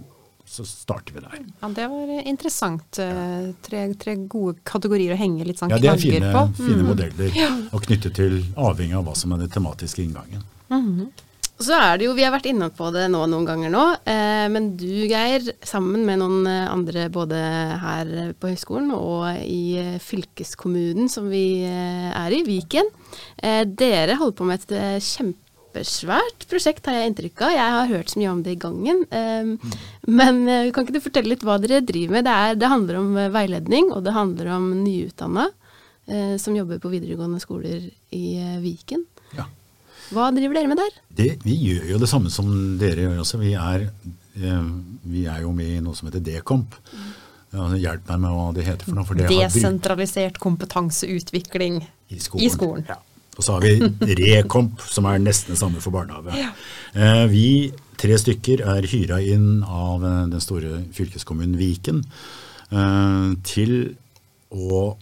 så starter vi der. Ja, Det var interessant. Eh, tre, tre gode kategorier å henge litt sånn knagger på. Ja, det er fine, fine mm. modeller ja. å knytte til, avhengig av hva som er den tematiske inngangen. Mm. Så er det jo, Vi har vært inne på det nå noen ganger nå, eh, men du Geir, sammen med noen eh, andre både her på høyskolen og i eh, fylkeskommunen som vi eh, er i, Viken, eh, dere holder på med et eh, kjempesvært prosjekt, har jeg inntrykk av. Jeg har hørt så mye om det i gangen. Mm. Men kan ikke du fortelle litt hva dere driver med? Det, er, det handler om veiledning, og det handler om nyutdanna som jobber på videregående skoler i Viken. Hva driver dere med der? Det, vi gjør jo det samme som dere gjør også. Vi er, eh, vi er, jo med i noe som heter Dekomp. Mm. ja, Hjelp meg med hva det heter for noe. For det Desentralisert kompetanseutvikling i skolen. i skolen. Ja. Og så har vi Rekomp, som er nesten det samme for barnehage. Eh, vi tre stykker er hyra inn av eh, den store fylkeskommunen Viken eh, til å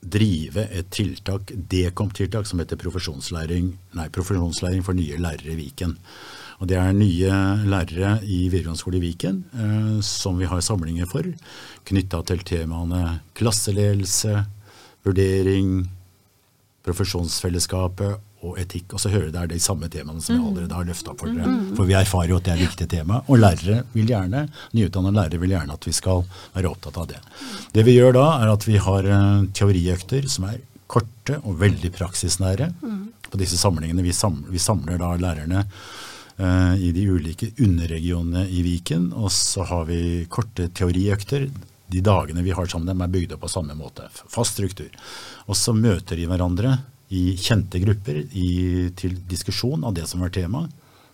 drive et tiltak, Dekomp-tiltak, som heter profesjonslæring, nei, profesjonslæring for nye lærere i Viken. Og Det er nye lærere i videregående skole i Viken eh, som vi har samlinger for, knytta til temaene klasseledelse, vurdering, profesjonsfellesskapet og etikk. Og så hører dere de samme temaene som jeg allerede har løfta for dere. For vi erfarer jo at det er et viktig tema. Og lærere vil gjerne, nyutdannede lærere vil gjerne at vi skal være opptatt av det. Det vi gjør da, er at vi har eh, teoriøkter som er korte og veldig praksisnære. På disse samlingene vi samler, vi samler da lærerne eh, i de ulike underregionene i Viken. Og så har vi korte teoriøkter. De dagene vi har sammen med dem er bygd opp på samme måte. Fast struktur. Og så møter de hverandre i kjente grupper i, til diskusjon av det som er tema.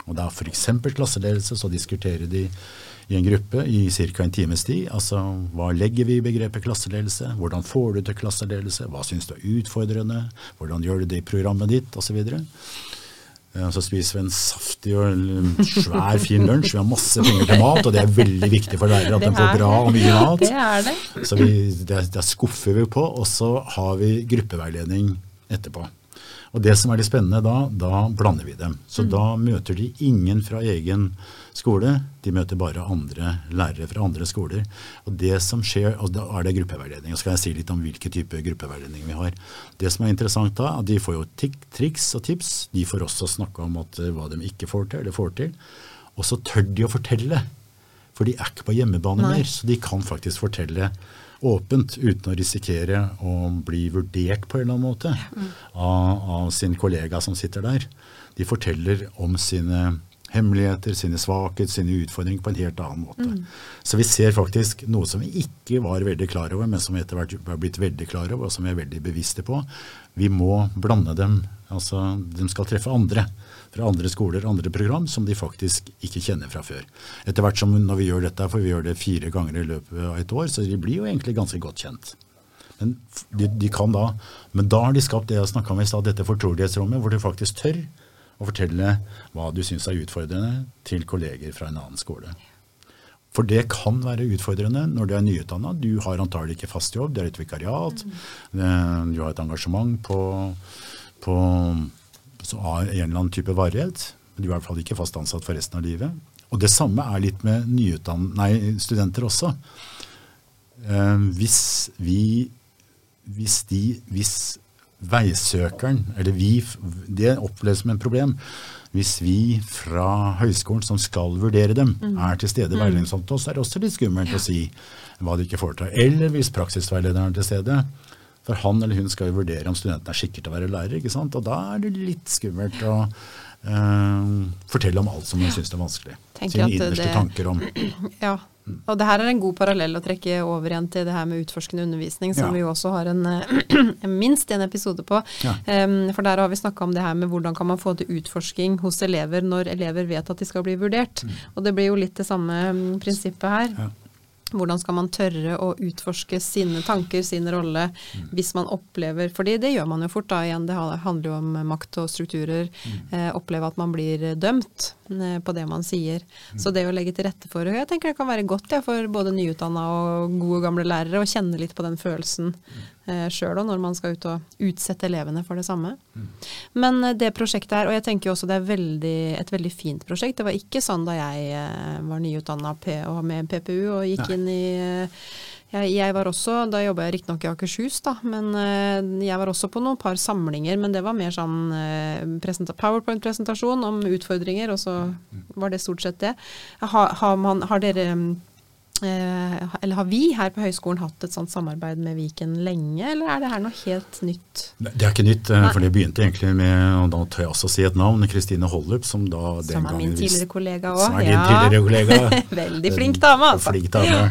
Og det er f.eks. klasseledelse, så diskuterer de i en gruppe i ca. en times tid. Altså hva legger vi i begrepet klasseledelse? Hvordan får du til klasseledelse? Hva syns du er utfordrende? Hvordan gjør du det i programmet ditt? Osv. Eh, Så spiser vi en saftig og svær, fin lunsj. Vi har masse penger til mat, og det er veldig viktig for lærere at de får bra og mye mat. Det er det. Så vi, det, det skuffer vi på, og så har vi gruppeveiledning etterpå. Og det som er litt spennende da, da blander vi dem. Så da møter de ingen fra egen skole, de møter bare andre lærere fra andre skoler. Og det som skjer, og da er det gruppeveiledning. Og skal jeg si litt om hvilke type gruppeveiledning vi har. Det som er interessant da, at de får jo triks og tips. De får også snakke om at, eh, hva de ikke får til, eller får til. Og så tør de å fortelle. For de er ikke på hjemmebane Nei. mer, så de kan faktisk fortelle åpent uten å risikere å bli vurdert på en eller annen måte av, av sin kollega som sitter der. De forteller om sine hemmeligheter, sine svakheter, sine utfordringer på en helt annen måte. Så vi ser faktisk noe som vi ikke var veldig klar over, men som vi etter hvert har blitt veldig klar over, og som vi er veldig bevisste på. Vi må blande dem. Altså, de skal treffe andre fra andre skoler, andre program, som de faktisk ikke kjenner fra før. Etter hvert som når vi gjør dette, for vi gjør det fire ganger i løpet av et år, så de blir jo egentlig ganske godt kjent. Men de, de kan da, men da har de skapt det jeg snakka om i stad, dette fortrolighetsrommet, hvor du faktisk tør å fortelle hva du syns er utfordrende til kolleger fra en annen skole. For det kan være utfordrende når du er nyutdanna. Du har antagelig ikke fast jobb, det er et vikariat. eh, Du har et engasjement på, på så har en eller annen type varighet. Men de er i hvert fall ikke fast ansatt for resten av livet. Og det samme er litt med nei, studenter også. Eh, hvis vi hvis de hvis veisøkeren, eller vi, det oppleves som en problem, hvis vi fra høyskolen som skal vurdere dem, er til stede i veiledningssamtalen, så er det også litt skummelt å si hva de ikke får til. Eller hvis praksisveilederen er til stede. For han eller hun skal jo vurdere om studenten er skikket til å være lærer, ikke sant? og da er det litt skummelt å eh, fortelle om alt som man syns er vanskelig. Tenker Sine innerste det- tanker om Ja. Og det her er en god parallell å trekke over igjen til det her med utforskende undervisning, som Ja. vi jo også har en, eh, minst en episode på. Ja. Um, for der har vi snakka om det her med hvordan kan man få til utforsking hos elever når elever vet at de skal bli vurdert. Og det blir jo litt det samme mm, prinsippet her. Ja. Hvordan skal man tørre å utforske sine tanker, sin rolle, hvis man opplever fordi det gjør man jo fort da igjen, det handler jo om makt og strukturer. Eh, oppleve at man blir dømt på det man sier. Så det å legge til rette for Jeg tenker det kan være godt ja, for både nyutdanna og gode gamle lærere å kjenne litt på den følelsen eh, sjøl òg, når man skal ut og utsette elevene for det samme. Men eh, det prosjektet her, og jeg tenker også det er veldig, et veldig fint prosjekt. Det var ikke sånn da jeg eh, var nyutdanna og med PPU og gikk Nei. inn i eh, jeg, jeg var også, Da jobba jeg riktignok i Akershus, da, men eh, jeg var også på noen par samlinger. Men det var mer sånn eh, powerpoint-presentasjon om utfordringer, og så var det stort sett det. Har, har, man, har dere eh, eller har vi her på høyskolen hatt et sånt samarbeid med Viken lenge, eller er det her noe helt nytt? Det er ikke nytt, Nei. for det begynte egentlig med, og da tør jeg også si et navn, Kristine Hollup, som da den Som er min tidligere kollega Som òg. din tidligere kollega. Veldig flink dame, altså. Flink dame.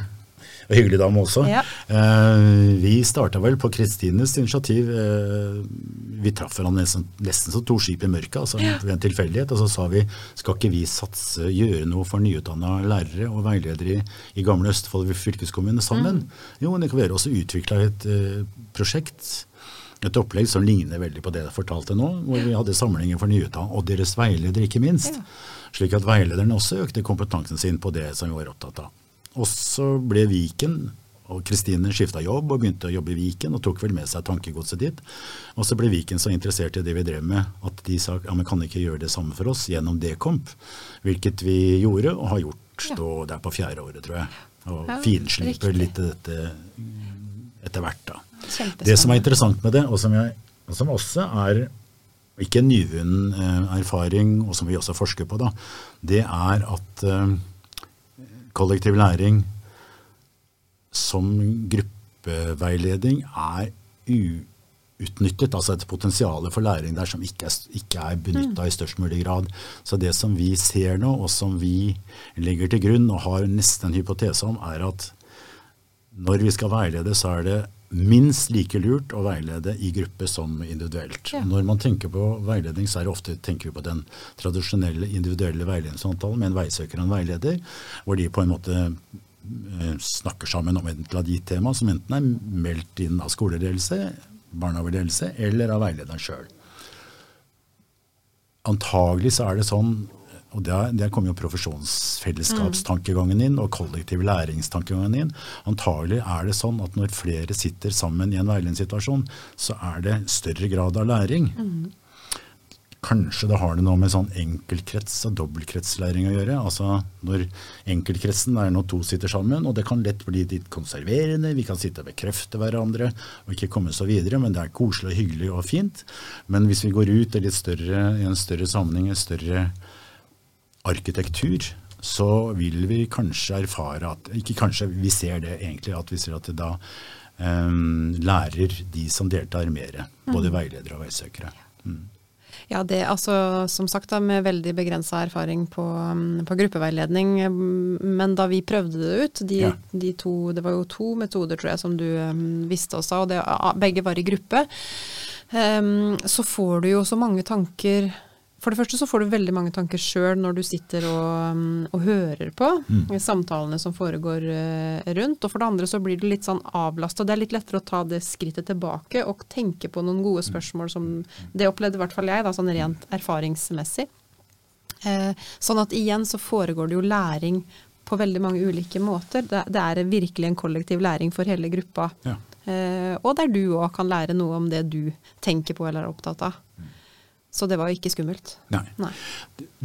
Og hyggelig dame også. Ja. Eh, vi starta vel på Kristines initiativ. Eh, vi traff hverandre nesten, nesten som to skip i mørket, altså ved en tilfeldighet. Og så sa vi skal ikke vi satse, gjøre noe for nyutdanna lærere og veiledere i, i gamle Østfold fylkeskommune sammen? Jo, men det kan være. Også utvikla et eh, prosjekt. Et opplegg som ligner veldig på det jeg fortalte nå, hvor vi hadde samlinger for nyutdanna, og deres veiledere ikke minst. Slik at veilederne også økte kompetansen sin på det som vi var opptatt av. Og så ble Viken, og Kristine skifta jobb og begynte å jobbe i Viken og tok vel med seg tankegodset dit. Og så ble Viken så interessert i det vi drev med at de sa ja, men kan ikke gjøre det samme for oss gjennom Dekomp. Hvilket vi gjorde og har gjort. Ja. Da, det er på fjerde året, tror jeg. Og Ja, finsliper litt dette etter hvert, da. Det som er interessant med det, og som, jeg, og som også er ikke en nyvunnen eh, erfaring, og som vi også forsker på, da, det er at eh, kollektiv læring som gruppeveiledning er uutnyttet. Altså et potensial for læring der som ikke er, ikke er benytta i størst mulig grad. Så det som vi ser nå, og som vi legger til grunn og har nesten en hypotese om, er at når vi skal veilede, så er det minst like lurt å veilede i gruppe som individuelt. Ja. Når man tenker på veiledning, så er det ofte tenker vi på den tradisjonelle individuelle veiledningssamtalen med en veisøker og en veileder, hvor de på en måte eh, snakker sammen om et eller annet tema som enten er meldt inn av skoleledelse, barnehageledelse eller av veilederen sjøl. Antagelig så er det sånn, og der, kommer jo profesjonsfellesskapstankegangen inn, og kollektiv læringstankegangen inn. Antagelig er det sånn at når flere sitter sammen i en veiledningssituasjon, så er det større grad av læring. Kanskje det har det noe med sånn enkeltkrets og dobbeltkretslæring å gjøre. Altså når enkeltkretsen er når to sitter sammen, og det kan lett bli litt konserverende, vi kan sitte og bekrefte hverandre og ikke komme så videre, men det er koselig og hyggelig og fint. Men hvis vi går ut i, større, i en større sammenheng, en større arkitektur, så vil vi kanskje erfare at Ikke kanskje, vi ser det egentlig, at vi ser at det da um, lærer de som deltar mer. Både veiledere og veisøkere. Ja, det altså som sagt da med veldig begrensa erfaring på, mm, på gruppeveiledning. mm, Men da vi prøvde det ut, de, Ja. de to, det var jo to metoder tror jeg som du um, visste også, og det, begge var i gruppe, um, så får du jo så mange tanker for det første så får du veldig mange tanker sjøl når du sitter og, mm, og hører på samtalene som foregår eh, rundt. Og for det andre så blir du litt sånn avlasta. Det er litt lettere å ta det skrittet tilbake og tenke på noen gode spørsmål som Det opplevde i hvert fall jeg, da, sånn rent erfaringsmessig. Eh, sånn at igjen så foregår det jo læring på veldig mange ulike måter. Det, det er virkelig en kollektiv læring for hele gruppa. Ja. Eh, og der du òg kan lære noe om det du tenker på eller er opptatt av. Så det var jo ikke skummelt. Nei. Nei.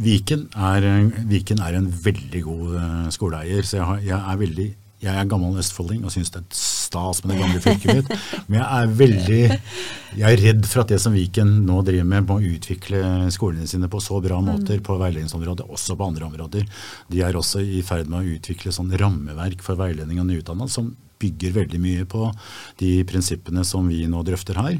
Viken er, Viken er en veldig god eh, skoleeier, så jeg, har, jeg er veldig jeg er gammel østfolding og syns det er stas med det gamle fylket mitt. Men jeg er veldig jeg er redd for at det som Viken nå driver med, må utvikle skolene sine på så bra måter på veiledningsområdet, også på andre områder. De er også i ferd med å utvikle sånn rammeverk for veiledning av nyutdanna som bygger veldig mye på de prinsippene som vi nå drøfter her.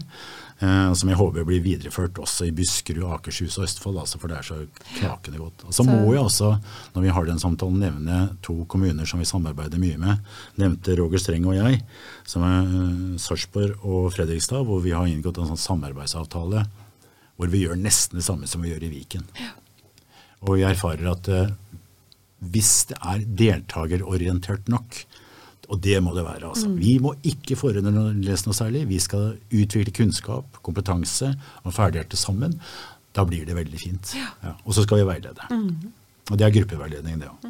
Eh, som jeg håper blir videreført også i Buskerud, Akershus og Østfold, altså, for det er så knakende godt. Og så må jeg også, når vi har den samtalen, nevne to kommuner som vi samarbeider mye med. Nevnte Roger Streng og jeg, som er eh, Sarpsborg og Fredrikstad, hvor vi har inngått en sånn samarbeidsavtale hvor vi gjør nesten det samme som vi gjør i Viken. Og vi erfarer at eh, hvis det er deltakerorientert nok, og det må det være. altså. Vi må ikke forelese noe særlig. Vi skal utvikle kunnskap, kompetanse og ferdigheter sammen. Da blir det veldig fint. Ja. Og så skal vi veilede. Og det er gruppeveiledning, det òg.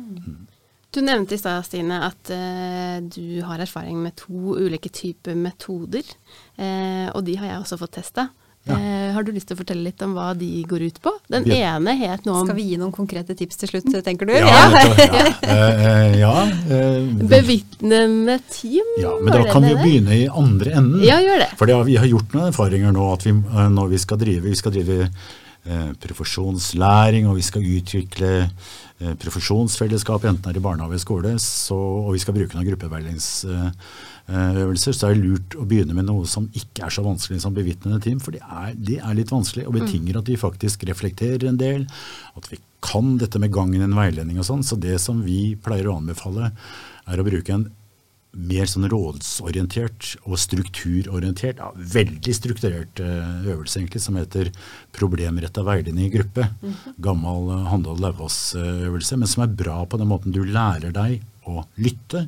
Du nevnte i stad, Stine, at eh, du har erfaring med to ulike typer metoder. Eh, og de har jeg også fått testa. Ja. Eh, har du lyst til å fortelle litt om hva de går ut på? Den ja. ene het noe om Skal vi gi noen konkrete tips til slutt, tenker du? Ja, du, ja. Eh, eh, ja, eh, bevitnende team. ja, men da kan vi jo begynne i andre enden. Ja, gjør det. For vi har gjort noen erfaringer nå at vi, når vi skal drive, vi skal drive profesjonslæring, og vi skal utvikle eh, profesjonsfellesskap, enten det er i barnehage eller skole, så, og vi skal bruke noen gruppeveiledningsøvelser, så er det lurt å begynne med noe som ikke er så vanskelig som bevitnende team, for det er, det er litt vanskelig, og betinger at vi faktisk reflekterer en del, at vi kan dette med gangen i en veiledning og sånn. Så det som vi pleier å anbefale, er å bruke en mer sånn rådsorientert og strukturorientert, ja, veldig strukturert eh, øvelse egentlig, som heter problemretta veiledning i gruppe. Gammel uh, Handal Lauvås-øvelse, men som er bra på den måten du lærer deg å lytte.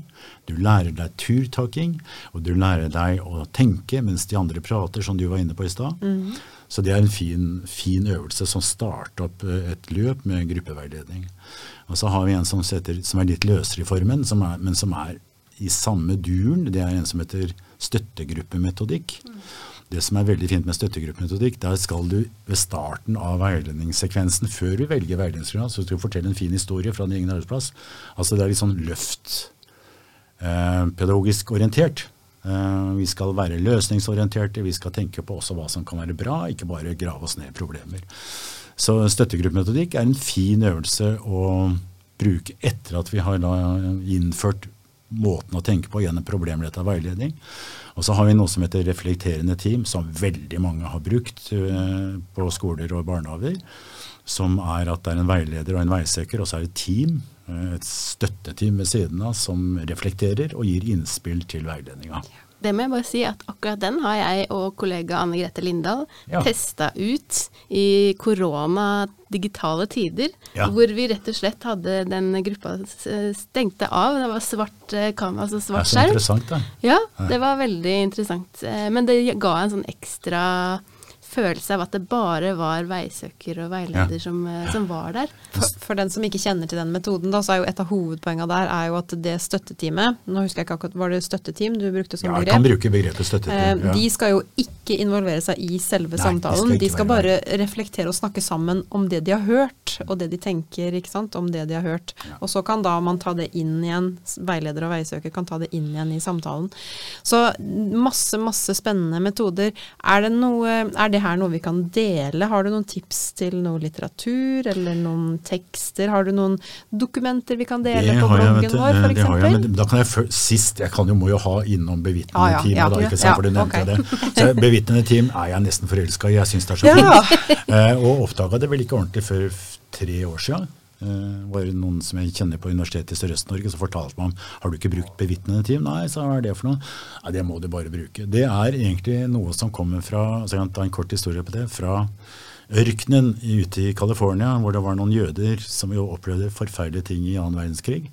Du lærer deg turtaking, og du lærer deg å tenke mens de andre prater, som du var inne på i stad. Så det er en fin, fin øvelse som starter opp eh, et løp med gruppeveiledning. Og så har vi en som, setter, som er litt løsere i formen, som er, men som er i samme duren. Det er en som heter støttegruppemetodikk. Det som er veldig fint med støttegruppemetodikk, der skal du ved starten av veiledningssekvensen, før du velger veiledningsprogram, så skal du fortelle en fin historie fra din egen arbeidsplass. Altså det er litt sånn løft eh, pedagogisk orientert. Eh, vi skal være løsningsorienterte, vi skal tenke på også hva som kan være bra, ikke bare grave oss ned i problemer. Så støttegruppemetodikk er en fin øvelse å bruke etter at vi har innført måten å tenke på gjennom problemrettet veiledning. Og så har vi noe som heter reflekterende team, som veldig mange har brukt eh, på skoler og barnehager. Som er at det er en veileder og en veisøker, og så er det et team, eh, et støtteteam ved siden av, som reflekterer og gir innspill til veiledninga. Det må jeg bare si at akkurat den har jeg og kollega Anne Grete Lindahl Ja. testa ut i korona digitale tider. Ja. Hvor vi rett og slett hadde den gruppa stengte av. Det var svart eh, kamera, altså Det er så interessant, da. Ja, det var veldig interessant. Eh, Men det ga en sånn ekstra følelse av at det bare var veisøker og veileder Ja. som, eh, som var der. For, for den som ikke kjenner til den metoden, da, så er jo et av hovedpoengene der er jo at det støtteteamet Nå husker jeg ikke akkurat, Var det støtteteam du brukte som Ja, jeg kan bruke begrepet Eh, støtteteam. Ja. De skal jo ikke involvere seg i selve Nei, de skal samtalen. De skal bare reflektere og snakke sammen om det de har hørt, og det de tenker ikke sant, om det de har hørt. Og så kan da man ta det inn igjen, veileder og veisøker kan ta det inn igjen i samtalen. Så masse, masse spennende metoder. Er det, noe, er det her noe vi kan dele? Har du noen tips til noe litteratur, eller noen tekster? Har du noen dokumenter vi kan dele Det på bloggen jeg, vår, f.eks.? det har jeg, men da kan jeg før, sist, jeg kan jo, må jo ha innom bevitnende Ah, ja, team, ja, da, ikke ja, sant, for du nevnte okay. det. Så bevitnende team er jeg nesten forelska i, jeg syns det er så Ja. fint. Eh, og oppdaga det vel ikke ordentlig før tre år siden. Eh, var det noen som jeg kjenner på Universitetet i Sørøst-Norge som fortalte meg om har du ikke brukt bevitnende team. Nei, så hva er det for noe? Nei, det må du bare bruke. Det er egentlig noe som kommer fra så jeg ta en kort historie på det, fra ørkenen ute i California, hvor det var noen jøder som jo opplevde forferdelige ting i annen verdenskrig,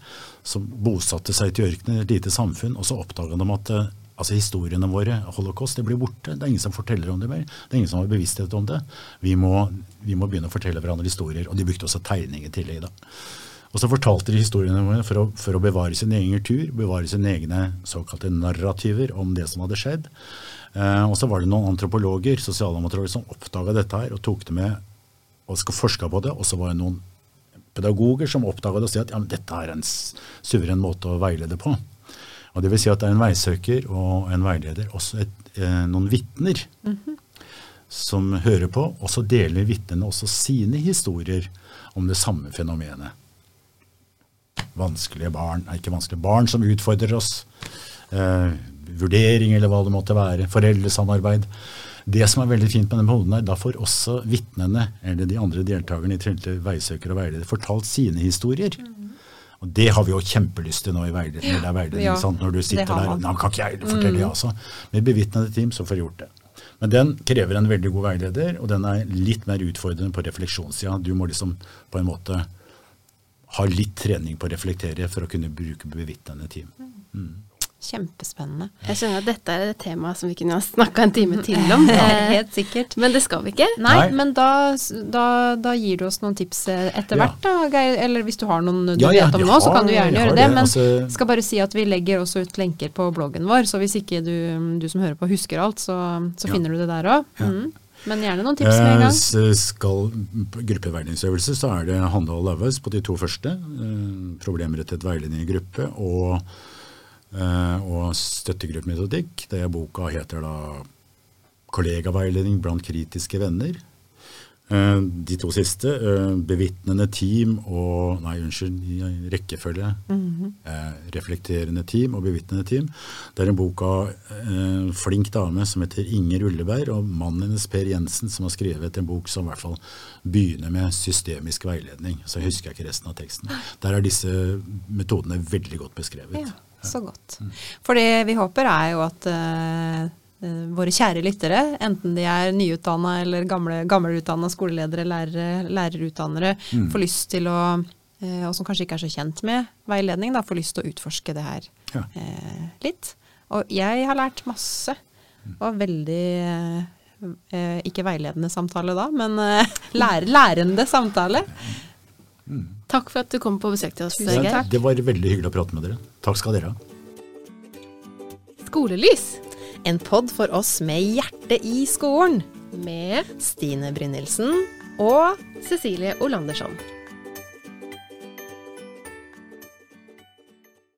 som bosatte seg til ørkenen, et lite samfunn, og så oppdaga de at eh, altså historiene våre, holocaust, det blir borte. Det er ingen som forteller om det mer. Det er ingen som har bevissthet om det. Vi må, vi må begynne å fortelle hverandre historier. Og de brukte også tegninger i tillegg. Og så fortalte de historiene våre for å, for å bevare sin egen kultur, bevare sine egne såkalte narrativer om det som hadde skjedd. Eh, og så var det noen antropologer, sosialantropologer, som oppdaga dette her og tok det med og skal forska på det. Og så var det noen pedagoger som oppdaga det og sa at ja, dette er en suveren måte å veilede på. Og det vil si at det er en veisøker og en veileder, også et, eh, noen vitner som hører på, og så deler vitnene også sine historier om det samme fenomenet. Vanskelige barn, er ikke vanskelige barn som utfordrer oss. Eh, vurdering eller hva det måtte være. Foreldresamarbeid. Det som er veldig fint med denne metoden, er da får også vitnene, eller de andre deltakerne i Trente og veileder, fortalt sine historier. Og det har vi jo kjempelyst til nå i veiledning. det er veiledning, Ja, sant? Når du sitter der. Nei, kan ikke jeg fortelle, det, altså. Med bevitnede team så får jeg gjort det. Men den krever en veldig god veileder, og den er litt mer utfordrende på refleksjonssida. Du må liksom på en måte ha litt trening på å reflektere for å kunne bruke bevitnende team. Kjempespennende. Jeg skjønner at dette er et tema som vi kunne ha snakka en time til om. Ja, Eh, helt sikkert. Men det skal vi ikke. Nei, Nei. men da, da, da gir du oss noen tips eh, etter Ja. hvert, da, Geir. Eller hvis du har noen du Ja, vet om nå, nå, så kan du gjerne gjøre det. det, Men altså- skal bare si at vi legger også ut lenker på bloggen vår, så hvis ikke du, du som hører på husker alt, så, så Ja. finner du det der òg. Mm. Men gjerne noen tips med en Eh, gang. s- skal på gruppeveiledningsøvelse så er det Handal og Laues på de to første. Eh, problemrettet veiledning i gruppe og, eh, og støttegruppemetodikk. Det boka heter da Kollegaveiledning blant kritiske venner. Eh, De to siste, eh, bevitnende team og Nei, unnskyld, i rekkefølge. eh, Reflekterende team og bevitnende team. Det er en bok av en flink dame som heter Inger Ulleberg, og mannen hennes Per Jensen, som har skrevet en bok som i hvert fall begynner med systemisk veiledning. Så jeg husker jeg ikke resten av teksten. Der er disse metodene veldig godt beskrevet. Ja. Så godt. For det vi håper er jo at eh, våre kjære lyttere, enten de er nyutdanna eller gamle, gammelutdanna skoleledere, lærere, lærerutdannere, får lyst til å uh, og som kanskje ikke er så kjent med veiledning, da, får lyst til å utforske det her Ja. eh, litt. Og jeg har lært masse. Og veldig Ikke veiledende samtale da, men eh, lær, lærende samtale. Takk for at du kom på besøk til oss, Tusen Geir. Ja, Det var veldig hyggelig å prate med dere. Takk skal dere ha. Skolelys En pod for oss med hjertet i skolen. med Stine Brynildsen og Cecilie Olandersson.